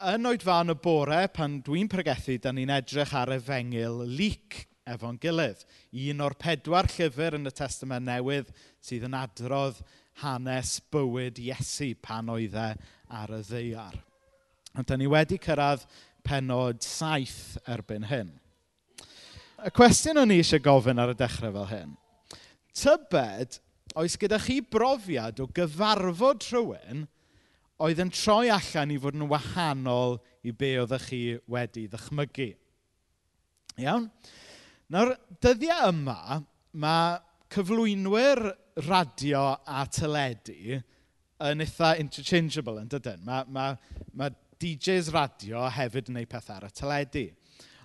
yn oed fan y bore, pan dwi'n pregethu, da ni'n edrych ar efengil lyc efo'n gilydd. Un o'r pedwar llyfr yn y testament newydd sydd yn adrodd hanes bywyd Iesu pan oedd e ar y ddeiar. Ond da ni wedi cyrraedd penod saith erbyn hyn. Y cwestiwn o'n i eisiau gofyn ar y dechrau fel hyn. Tybed, oes gyda chi brofiad o gyfarfod rhywun oedd yn troi allan i fod yn wahanol i be oeddech chi wedi ddychmygu. Iawn? Nawr, dyddiau yma, mae cyflwynwyr radio a teledu yn eitha interchangeable yn dydyn. Mae, mae, mae DJs radio hefyd yn gwneud pethau ar y teledu.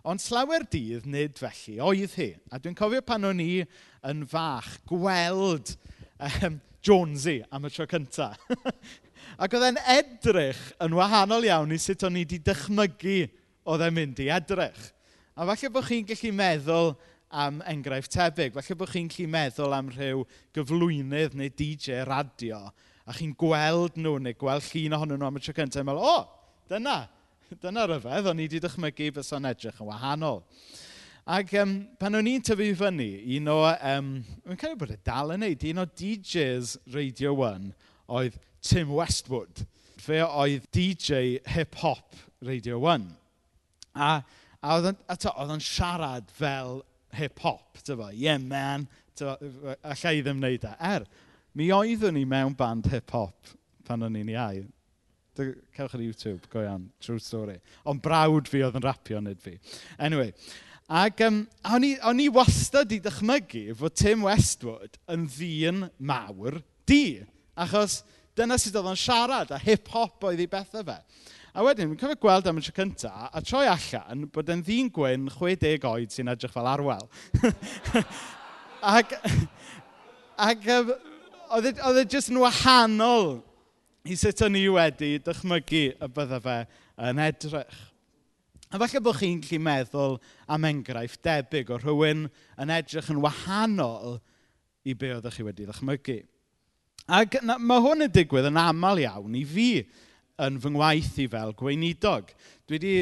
Ond slawer dydd nid felly oedd hi. A dwi'n cofio pan o'n i yn fach gweld um, Jonesy am y tro cyntaf. Ac oedd e'n edrych yn wahanol iawn i sut o'n i wedi dychmygu oedd e'n mynd i edrych. A falle bod chi'n gallu meddwl am enghraifft tebyg. Falle bod chi'n gallu meddwl am rhyw gyflwynydd neu DJ radio a chi'n gweld nhw neu gweld llun ohonyn nhw am y tro cyntaf a meddwl, o, dyna, dyna ryfedd, o'n i wedi dychmygu bys o'n edrych yn wahanol. Ac um, pan o'n i'n tyfu fyny, un o, um, mae'n cael ei bod y dal yn neud, un o DJs Radio 1 oedd Tim Westwood. Fe oedd DJ hip-hop Radio 1. A, a oedd o'n siarad fel hip-hop, tyfo, Yeah, man. Tyfa, i ddim wneud e. Er, mi oeddwn ni mewn band hip-hop pan o'n i'n iau. Cewch ar YouTube, go iawn, true story. Ond brawd fi oedd yn rapio, nid fi. Anyway, Ac um, o'n, i, o'n i wastad i dychmygu fod Tim Westwood yn ddyn mawr di. Achos Dyna sydd oedd o'n siarad, a hip-hop oedd ei bethau fe. A wedyn, mi'n cofio gweld am y tro cyntaf, a troi allan bod yn ddyn gwyn 60 oed sy'n edrych fel arwel. ac, ac e, oedd e jyst yn wahanol i sut o'n i wedi dychmygu y bydde fe yn edrych. A falle bod chi'n gallu meddwl am enghraifft debyg o rhywun yn edrych yn wahanol i be oeddech chi wedi ddychmygu. Ac mae hwn yn digwydd yn aml iawn i fi yn fy ngwaith i fel gweinidog. Dwi wedi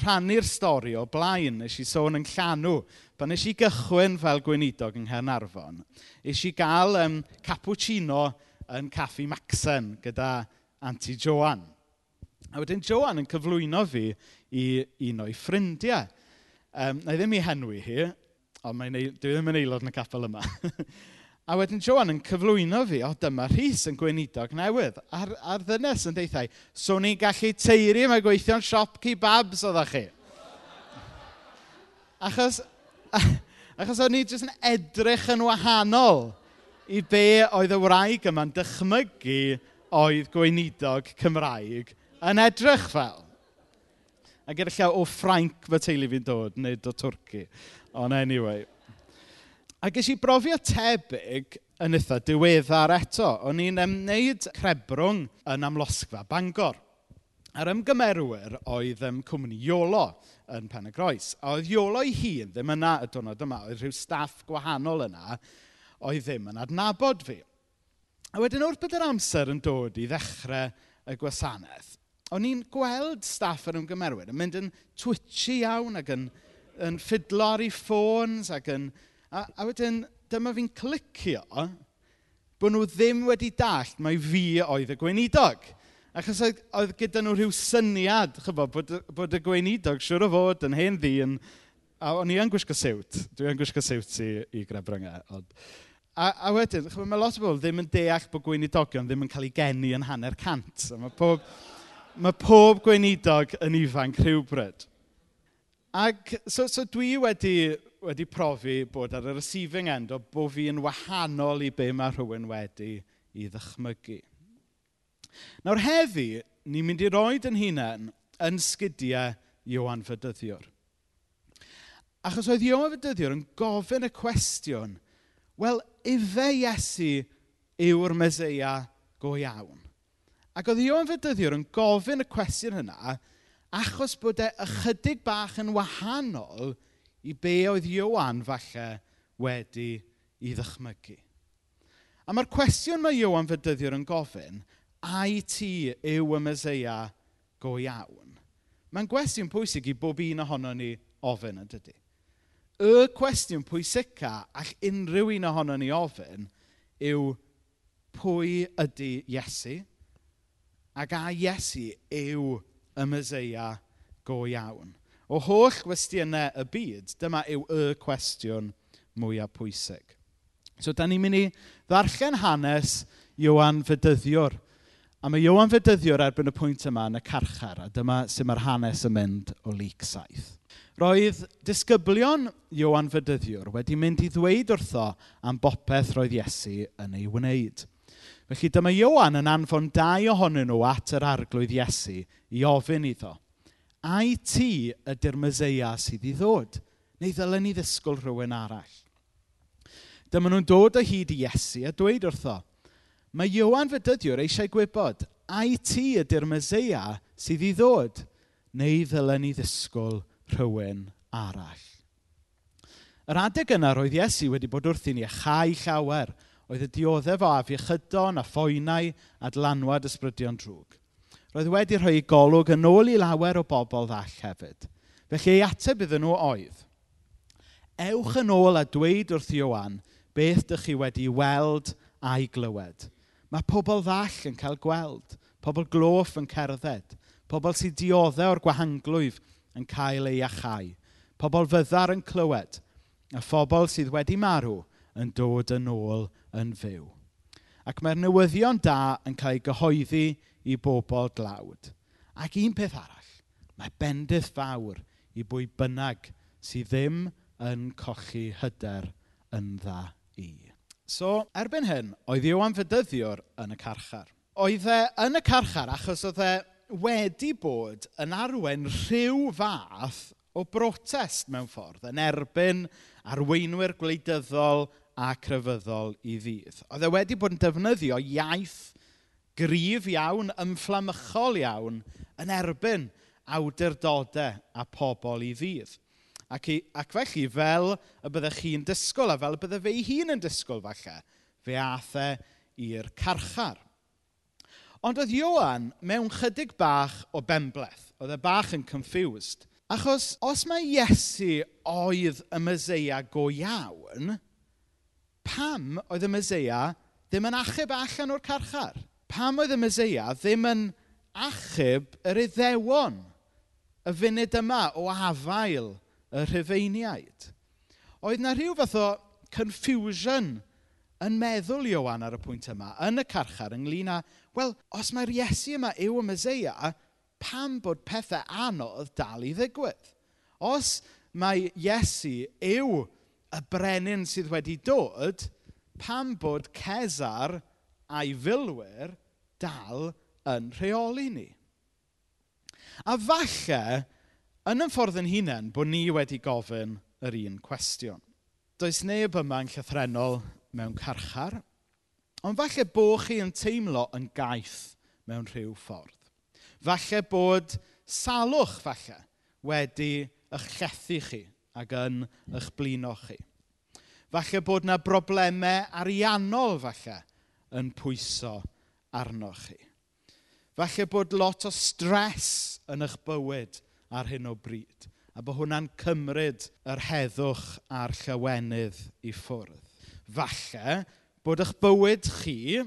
rhannu'r stori o blaen, nes i sôn yn llanw, pan nes i gychwyn fel gweinidog yng Nghenarfon. Nes i gael um, cappuccino yn caffi Maxen gyda Anti Joan. A wedyn Joan yn cyflwyno fi i un o'i ffrindiau. Um, na i ddim i henwi hi, ond dwi ddim yn aelod yn y capel yma. A wedyn Joan yn cyflwyno fi, o dyma Rhys yn gweinidog newydd. A'r, ar ddynes yn deithau, so ni'n gallu teiri mae gweithio'n siop kebabs oeddech chi. achos, achos o'n i jyst yn edrych yn wahanol i be oedd y wraig yma'n dychmygu oedd gweinidog Cymraeg yn edrych fel. A gyda efallai o Ffrainc fy teulu fi'n dod, nid o Twrci. Ond anyway. A ges i brofio tebyg yn eitha diweddar eto. O'n i'n ymwneud crebrwng yn amlosgfa Bangor. A'r ymgymerwyr oedd ym cwmni Iolo yn Pen y Groes. A oedd Iolo ei hun ddim yna y diwrnod yma. Oedd rhyw staff gwahanol yna oedd ddim yn adnabod fi. A wedyn wrth bydd yr amser yn dod i ddechrau y gwasanaeth, o'n i'n gweld staff yr ymgymerwyr yn mynd yn twitchy iawn ac yn, yn ffidlo ar ei ffôns ac yn A, a wedyn, dyma fi'n clicio bod nhw ddim wedi dallt mai fi oedd y gweinidog. Achos oedd, oedd gyda nhw rhyw syniad, chyfo, bod, bod y gweinidog siwr o fod yn hen ddyn, a o'n i yn gwisgo siwt. Dwi yn gwisgo siwt i, i grebrangau. Ond... A, a wedyn, chyfo, mae lot o bobl ddim yn deall bod gweinidogion ddim yn cael ei geni yn hanner cant. A mae pob, mae pob gweinidog yn ifanc rhywbryd. Ac, so, so dwi wedi wedi profi bod ar y receiving end o bod fi'n wahanol i be mae rhywun wedi i ddychmygu. Nawr heddi, ni'n mynd i roed yn hunain yn sgidiau Iwan Fydyddiwr. Achos oedd Iwan Fydyddiwr yn gofyn y cwestiwn, wel, ife Iesu yw'r meseia go iawn? Ac oedd Iwan Fydyddiwr yn gofyn y cwestiwn hynna achos bod e ychydig bach yn wahanol i be oedd Iowan falle wedi i ddychmygu. A mae'r cwestiwn mae Iowan Fydyddiwr yn gofyn, ai ti yw y Meseia go iawn? Mae'n gwestiwn pwysig i bob un ohono ni ofyn yn dydy. Y cwestiwn pwysica all unrhyw un ohono ni ofyn yw pwy ydy Iesu? Ac a Iesu yw y Meseia go iawn? O holl gwestiynau y byd, dyma yw y cwestiwn mwyaf pwysig. So, da ni'n mynd i ddarllen hanes Iwan Fydyddiwr. A mae Iwan Fydyddiwr erbyn y pwynt yma yn y carchar, a dyma sy'n mae'r hanes yn mynd o lyc saith. Roedd disgyblion Iwan Fydyddiwr wedi mynd i ddweud wrtho am bopeth roedd Iesu yn ei wneud. Felly dyma Iwan yn anfon dau ohonyn nhw at yr arglwydd Iesu i ofyn iddo ai ti ydy'r Myseia sydd i ddod? Neu ddylen ni ddisgwyl rhywun arall? Dyma nhw'n dod o hyd i Iesu a dweud wrtho, mae Iwan fy eisiau gwybod, ai ti ydy'r Myseia sydd i ddod? Neu ddylen ni ddisgwyl rhywun arall? Yr adeg yna roedd Iesu wedi bod wrthyn ni chau llawer, oedd y dioddef o afiechydon a phoenau a dlanwad ysbrydion drwg roedd wedi rhoi golwg yn ôl i lawer o bobl ddall hefyd. Felly ei ateb iddyn nhw oedd, ewch yn ôl a dweud wrth Iowan beth ydych chi wedi weld a'i glywed. Mae pobl ddall yn cael gweld, pobl gloff yn cerdded, pobl sy'n dioddau o'r gwahanglwyf yn cael ei achau, pobl fyddar yn clywed, a phobl sydd wedi marw yn dod yn ôl yn fyw. Ac mae'r newyddion da yn cael ei gyhoeddi i bobl glawd. Ac un peth arall, mae bendith fawr i bwy bynnag sydd ddim yn cochi hyder yn dda i. So, erbyn hyn, oedd Iwan Fydyddiwr yn y carchar. Oedd e yn y carchar achos oedd e wedi bod yn arwen rhyw fath o brotest mewn ffordd yn erbyn arweinwyr gwleidyddol a crefyddol i ddydd. Oedd e wedi bod yn defnyddio iaith gryf iawn, ymfflamychol iawn, yn erbyn awdurdodau a pobl i ddydd. Ac, i, ac felly, fel y byddech chi'n disgwyl, a fel y bydde ei hun yn disgwyl falle, fe ath e i'r carchar. Ond oedd Ioan mewn chydig bach o bembleth. Oedd e bach yn confused. Achos os mae Iesu oedd y Myseia go iawn, pam oedd y Myseia ddim yn achub allan o'r carchar? pam oedd y Meseia ddim yn achub yr Iddewon y funud yma o afael y Rhufeiniaid? Oedd na rhyw fath o confusion yn meddwl Iowan ar y pwynt yma, yn y carchar, ynglyn â, wel, os mae'r Iesu yma yw y Meseia, pam bod pethau anodd dal i ddigwydd? Os mae Iesu yw y brenin sydd wedi dod, pam bod Cesar a'i filwyr dal yn rheoli ni. A falle, yn ein ffordd yn hunain, bod ni wedi gofyn yr un cwestiwn. Does neb yma'n llythrenol mewn carchar, ond falle bod chi yn teimlo yn gaeth mewn rhyw ffordd. Falle bod salwch, falle, wedi eich llethu chi ac yn eich blino chi. Falle bod yna broblemau ariannol, falle, yn pwyso arnoch chi. Falle bod lot o stres yn eich bywyd ar hyn o bryd, a bod hwnna'n cymryd yr heddwch a'r llawenydd i ffwrdd. Falle bod eich bywyd chi,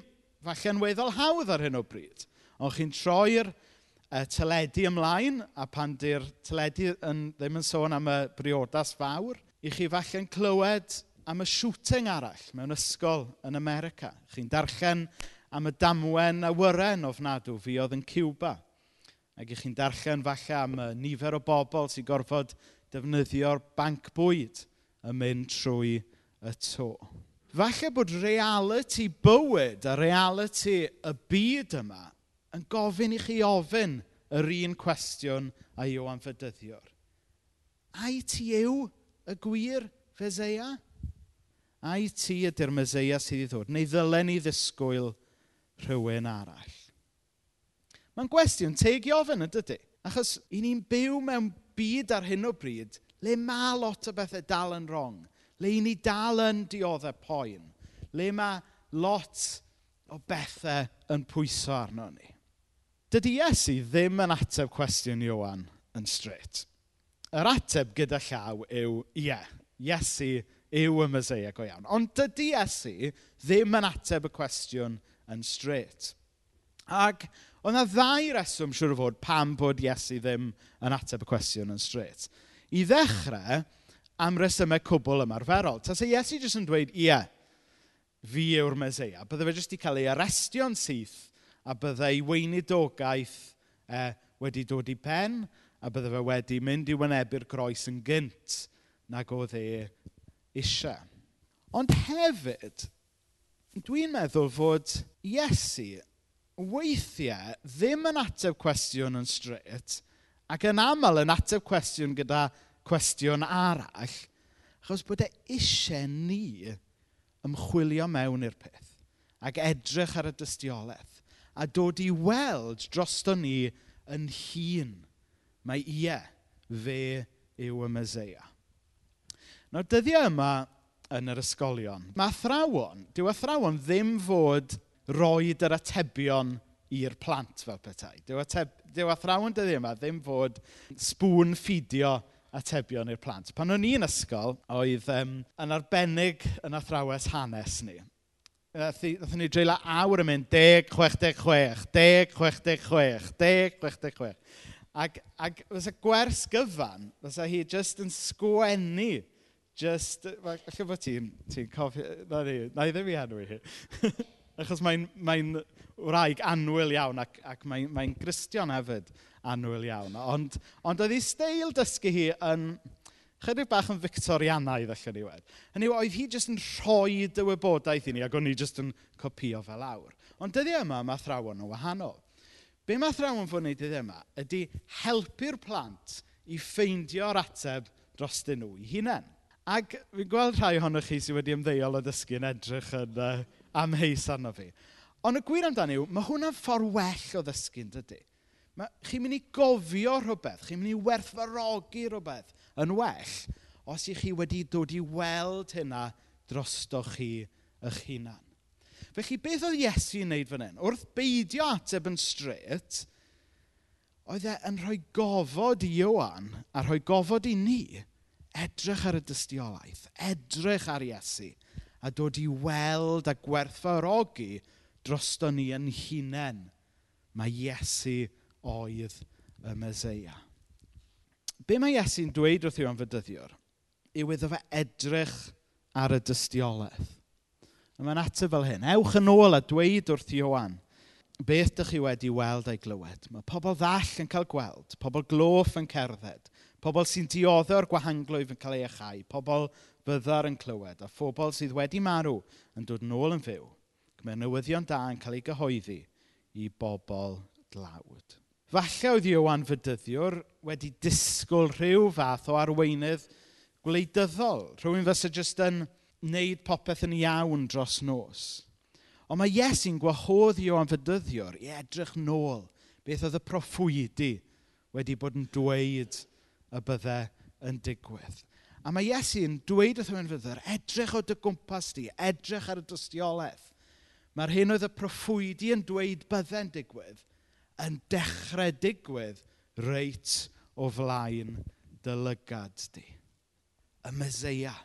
falle'n weddol hawdd ar hyn o bryd, ond chi'n troi'r uh, teledu ymlaen, a pan di'r teledu yn, ddim yn sôn am y briodas fawr, i chi falle'n clywed am y shooting arall mewn ysgol yn America. Chi'n darllen am y damwen awyren ofnadw fuodd yn Cuba. Ac chi'n darllen falle am y nifer o bobl sy'n gorfod defnyddio'r banc bwyd yn mynd trwy y to. Falle bod reality bywyd a reality y byd yma yn gofyn i chi ofyn yr un cwestiwn a Iwan Fydyddiwr. Ai ti yw y gwir Feseia? a i ti ydy'r myseia sydd i ddod, neu ddylen ni ddisgwyl rhywun arall. Mae'n gwestiwn teg i ofyn yn dydy. Achos i ni'n byw mewn byd ar hyn o bryd le mae lot o bethau dal yn wrong. Le i ni dal yn dioddau poen. Le mae lot o bethau yn pwyso arno ni. Dydy Iesu ddim yn ateb cwestiwn Iwan yn straight. Yr ateb gyda llaw yw ie. Yeah. Iesu yw y Meseia go iawn. Ond dydy Esu ddim yn ateb y cwestiwn yn straight. Ac oedd yna ddau reswm siwr o fod pam bod Iesu ddim yn ateb y cwestiwn yn straight. I ddechrau, am resymau cwbl ymarferol. Ta se Iesu jyst yn dweud, ie, fi yw'r Meseia. Bydde fe jyst i cael ei arestio'n syth a bydde ei weinidogaeth eh, wedi dod i pen a bydde fe wedi mynd i wynebu'r groes yn gynt nag oedd e eisiau. Ond hefyd, dwi'n meddwl fod Iesu weithiau ddim yn ateb cwestiwn yn straight ac yn aml yn ateb cwestiwn gyda cwestiwn arall achos bod e eisiau ni ymchwilio mewn i'r peth ac edrych ar y dystiolaeth a dod i weld drosto ni yn hun. Mae ie, fe yw y Meseia. Nawr, dyddiau yma yn yr ysgolion, mae athrawon, dyw athrawon ddim fod roed yr atebion i'r plant fel petai. Dyw, ateb, dyw athrawon dyddiau yma ddim fod sbwn ffidio atebion i'r plant. Pan o'n i'n ysgol, oedd um, yn arbennig yn athrawes hanes ni. Nathon ni dreulio awr yn mynd 10, 66, 10, 66, 10, 66. Ac, ac fysa gwers gyfan, fysa hi just yn sgwennu Just, falle bod ti'n ti cofio, na ni, na i ddim i enw i hi. Achos mae'n mae wraig anwyl iawn ac, ac mae'n mae gristion hefyd anwyl iawn. Ond, ond oedd hi steil dysgu hi yn chydig bach yn Victorianaidd allan ni wedi. Hynny yw, oedd hi jyst yn rhoi dy wybodaeth i ni ac o'n i jyst yn copio fel awr. Ond dyddi yma mae thrawon yn wahanol. Be mae thrawon fod wneud dyddi yma ydy helpu'r plant i ffeindio'r ateb dros dyn nhw i hunain. Ac fi'n gweld rhai ohonoch chi sydd wedi ymddeol o ddysgu yn edrych yn uh, amheus arno fi. Ond y gwir amdano yw, mae hwnna'n ffordd well o ddysgu yn dydy. Chi'n mynd i gofio rhywbeth, chi'n mynd i werthfarogi rhywbeth yn well os i chi wedi dod i weld hynna drostoch chi eich hunan. Felly, beth oedd Iesu yn wneud fan hyn? Wrth beidio ateb yn straight, oedd e yn rhoi gofod i Iwan a rhoi gofod i ni edrych ar y dystiolaeth, edrych ar Iesu, a dod i weld a gwerthfawrogi drosto ni yn hunain mae Iesu oedd y Meseia. Be mae Iesu'n dweud wrth Iwan Fydyddiwr yw iddo fe edrych ar y dystiolaeth. A mae'n ateb fel hyn. Ewch yn ôl a dweud wrth Iwan, beth ydych chi wedi weld a'i glywed? Mae pobl ddall yn cael gweld, pobl gloff yn cerdded, Pobl sy'n diodde o'r gwahanglwyf yn cael ei achau. Pobl byddar yn clywed. A phobl sydd wedi marw yn dod nôl yn fyw. Mae'r newyddion da yn cael ei gyhoeddi i bobl dlawd. Falle oedd Iwan Fydyddiwr wedi disgwyl rhyw fath o arweinydd gwleidyddol. Rhywun fysa jyst yn wneud popeth yn iawn dros nos. Ond mae Iesu'n gwahodd Iwan Fydyddiwr i edrych nôl beth oedd y proffwydi wedi bod yn dweud y bydde yn digwydd. A mae Iesu'n dweud wrth ymwneud fyddwr, edrych o dy gwmpas di, edrych ar y dystiolaeth. Mae'r hyn oedd y proffwydi yn dweud bydde'n digwydd yn dechrau digwydd reit o flaen dy lygad di. Y myseia,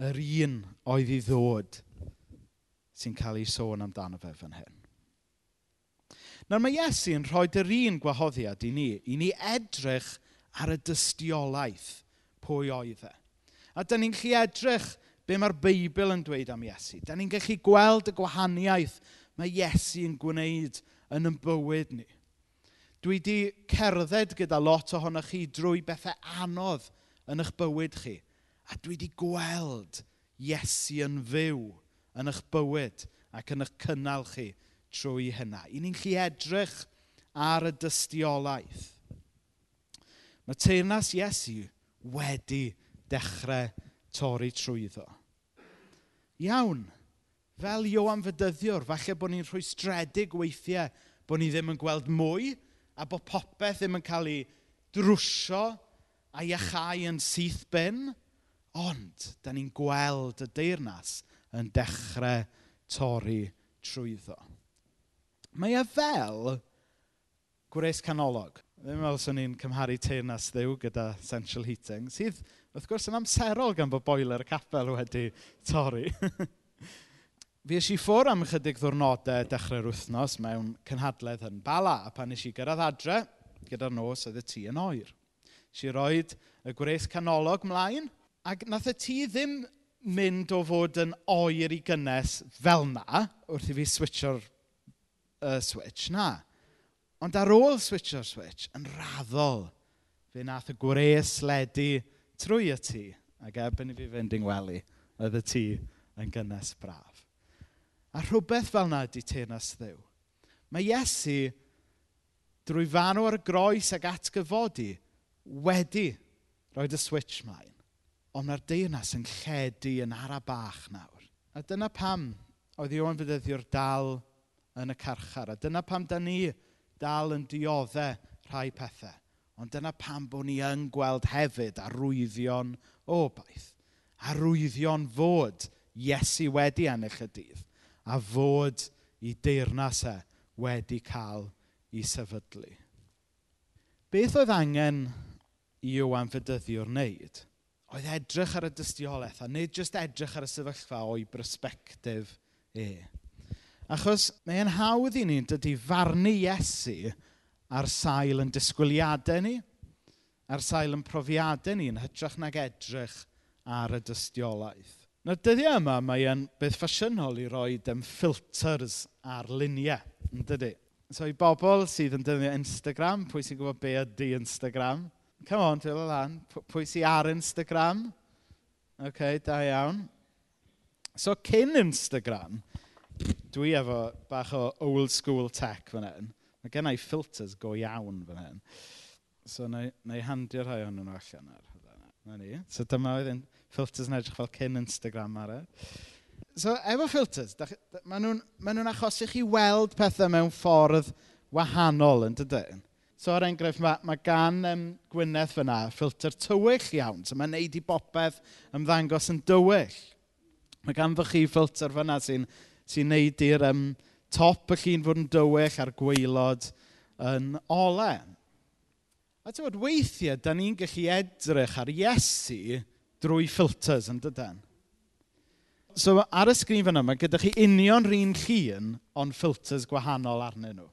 yr un oedd i ddod sy'n cael ei sôn amdano fe fan hyn. Nawr mae Iesu yn rhoi yr un gwahoddiad i ni, i ni edrych ar y dystiolaeth pwy oedd e. A dyn ni'n gallu edrych be mae'r Beibl yn dweud am Iesu. Dyn ni'n gallu gweld y gwahaniaeth mae Iesu yn gwneud yn ein bywyd ni. Dwi wedi cerdded gyda lot ohonoch chi drwy bethau anodd yn eich bywyd chi. A dwi wedi gweld Iesu yn fyw yn eich bywyd ac yn eich cynnal chi trwy hynna. I ni'n gallu edrych ar y dystiolaeth. Mae teirnas Iesu wedi dechrau torri trwyddo. Iawn, fel Iowan Fydyddiwr, falle bod ni'n rhwystredig weithiau bod ni ddim yn gweld mwy a bod popeth ddim yn cael ei drwsio a iachau yn syth bin, ond da ni'n gweld y deyrnas yn dechrau torri trwyddo. Mae e fel gwres canolog. Ddim fel swn i'n cymharu teirnas ddiw gyda central heating, sydd wrth gwrs yn amserol gan bod boiler y capel wedi torri. fi eisiau ffwr am ychydig ddwrnodau dechrau'r wythnos mewn cynhadledd yn bala, a pan eisiau gyrraedd adre gyda'r nos oedd y tŷ yn oer. Eisiau roi y gwres canolog mlaen, ac nath y tŷ ddim mynd o fod yn oer i gynnes fel na, wrth i fi switcho'r uh, switch na. Ond ar ôl switcho'r switch, yn raddol, fe nath y gwres ledu trwy y tŷ. Ac ebyn i fi fynd i'n wely, oedd y tŷ yn gynnes braf. A rhywbeth fel yna ydy teirnas ddiw. Mae Iesu, drwy fanw ar y groes ac atgyfodi, wedi rhoi y switch mlaen. Ond mae'r deyrnas yn lledu yn ara bach nawr. A dyna pam oedd Iwan Fydyddio'r dal yn y carchar. A dyna pam da ni dal yn dioddau rhai pethau. Ond dyna pam bod ni yn gweld hefyd arwyddion obaith. Arwyddion fod Iesu wedi ennill y dydd. A fod i deyrnas e wedi cael i sefydlu. Beth oedd angen i Iwan Fydyddiwr wneud? Oedd edrych ar y dystiolaeth a nid jyst edrych ar y sefyllfa o'i brysbectif e. Achos mae'n hawdd i ni, dydy, farnu Iesu ar sail yn disgwyliadau ni, ar sail yn profiadau ni, yn hytrach nag edrych ar y dystiolaeth. Nawr, dyddiau yma, mae e'n beth ffasiynol i roi dem filters ar luniau, yn dydy. So, i bobl sydd yn defnyddio Instagram, pwy sy'n gwybod be ydy Instagram? Come on, dwi'n lan. Pwy sy'n ar Instagram? OK, da iawn. So, cyn Instagram, dwi efo bach o old school tech fan hyn. Mae gen i filters go iawn fan hyn. So, na i handio rhai o'n nhw allan ar hynny. Na ni. So, dyma oedd yn filters yn edrych fel cyn Instagram ar e. So, efo filters, maen nhw'n ma nhw achosi chi weld pethau mewn ffordd wahanol yn dydyn. So, er enghraifft, mae, mae gan um, Gwynedd fyna ffilter tywyll iawn. So, mae'n neud i bopeth ymddangos yn dywyll. Mae gan fy chi ffilter fyna sy'n sy'n neud i'r um, top y llun fod yn dywyll a'r gweilod yn olen. A ti'n bod, weithiau, da ni'n gallu edrych ar Iesu drwy filters yn dydyn. So ar y sgrin fan yma, gyda chi union rhan llun, ond filters gwahanol arnyn nhw.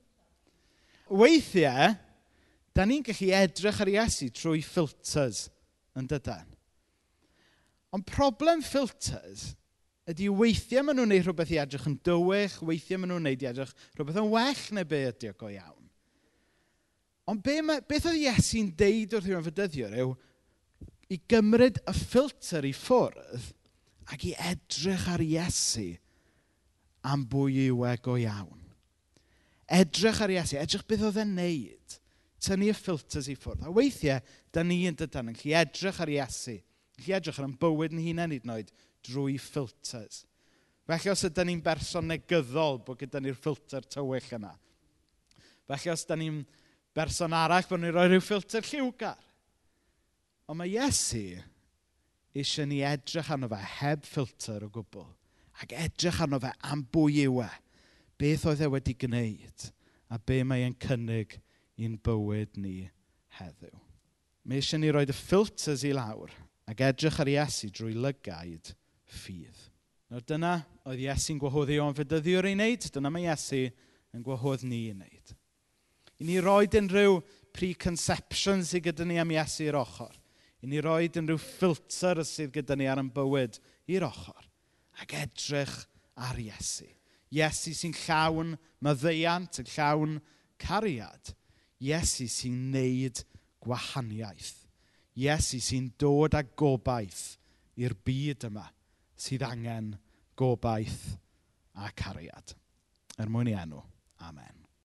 Weithiau, da ni'n gallu edrych ar Iesu trwy filters yn dydyn. Ond problem filters ydy weithiau maen nhw'n gwneud rhywbeth i edrych yn dywych, weithiau maen nhw'n gwneud i edrych rhywbeth yn well neu be ydy o go iawn. Ond be ma, beth oedd Iesu'n deud wrth i'r anfydyddiwr yw i gymryd y ffilter i ffwrdd ac i edrych ar Iesu am bwy yw e go iawn. Edrych ar Iesu, edrych beth oedd e'n neud. Tynnu y ffilters i ffwrdd. A weithiau, da ni yn dydyn yn gallu edrych ar Iesu. Gallu edrych ar yn bywyd yn hunain hyd yn oed drwy filters. Felly os ydym ni'n berson negyddol bod gyda ni'r filter tywych yna. Felly os ydym ni'n berson arall bod ni'n rhoi rhyw filter lliwgar. Ond mae Iesu eisiau ni edrych arno fe heb filter o gwbl. Ac edrych arno fe am bwy yw e. Beth oedd e wedi gwneud a be mae e'n cynnig i'n bywyd ni heddiw. Mae eisiau ni roi y filters i lawr ac edrych ar Iesu drwy lygaid ffydd. Nawr dyna oedd Iesu'n gwahoddi o'n fydyddiwr ei wneud, dyna mae Iesu yn gwahodd ni i wneud. I ni roed unrhyw preconceptions sydd gyda ni am Iesu i'r ochr. I ni roed unrhyw ffilter sydd gyda ni ar yn bywyd i'r ochr. Ac edrych ar Iesu. Iesu sy'n llawn maddeiant, yn llawn cariad. Iesu sy'n neud gwahaniaeth. Iesu sy'n dod â gobaith i'r byd yma sydd angen gobaith a cariad. Er mwyn i enw. Amen.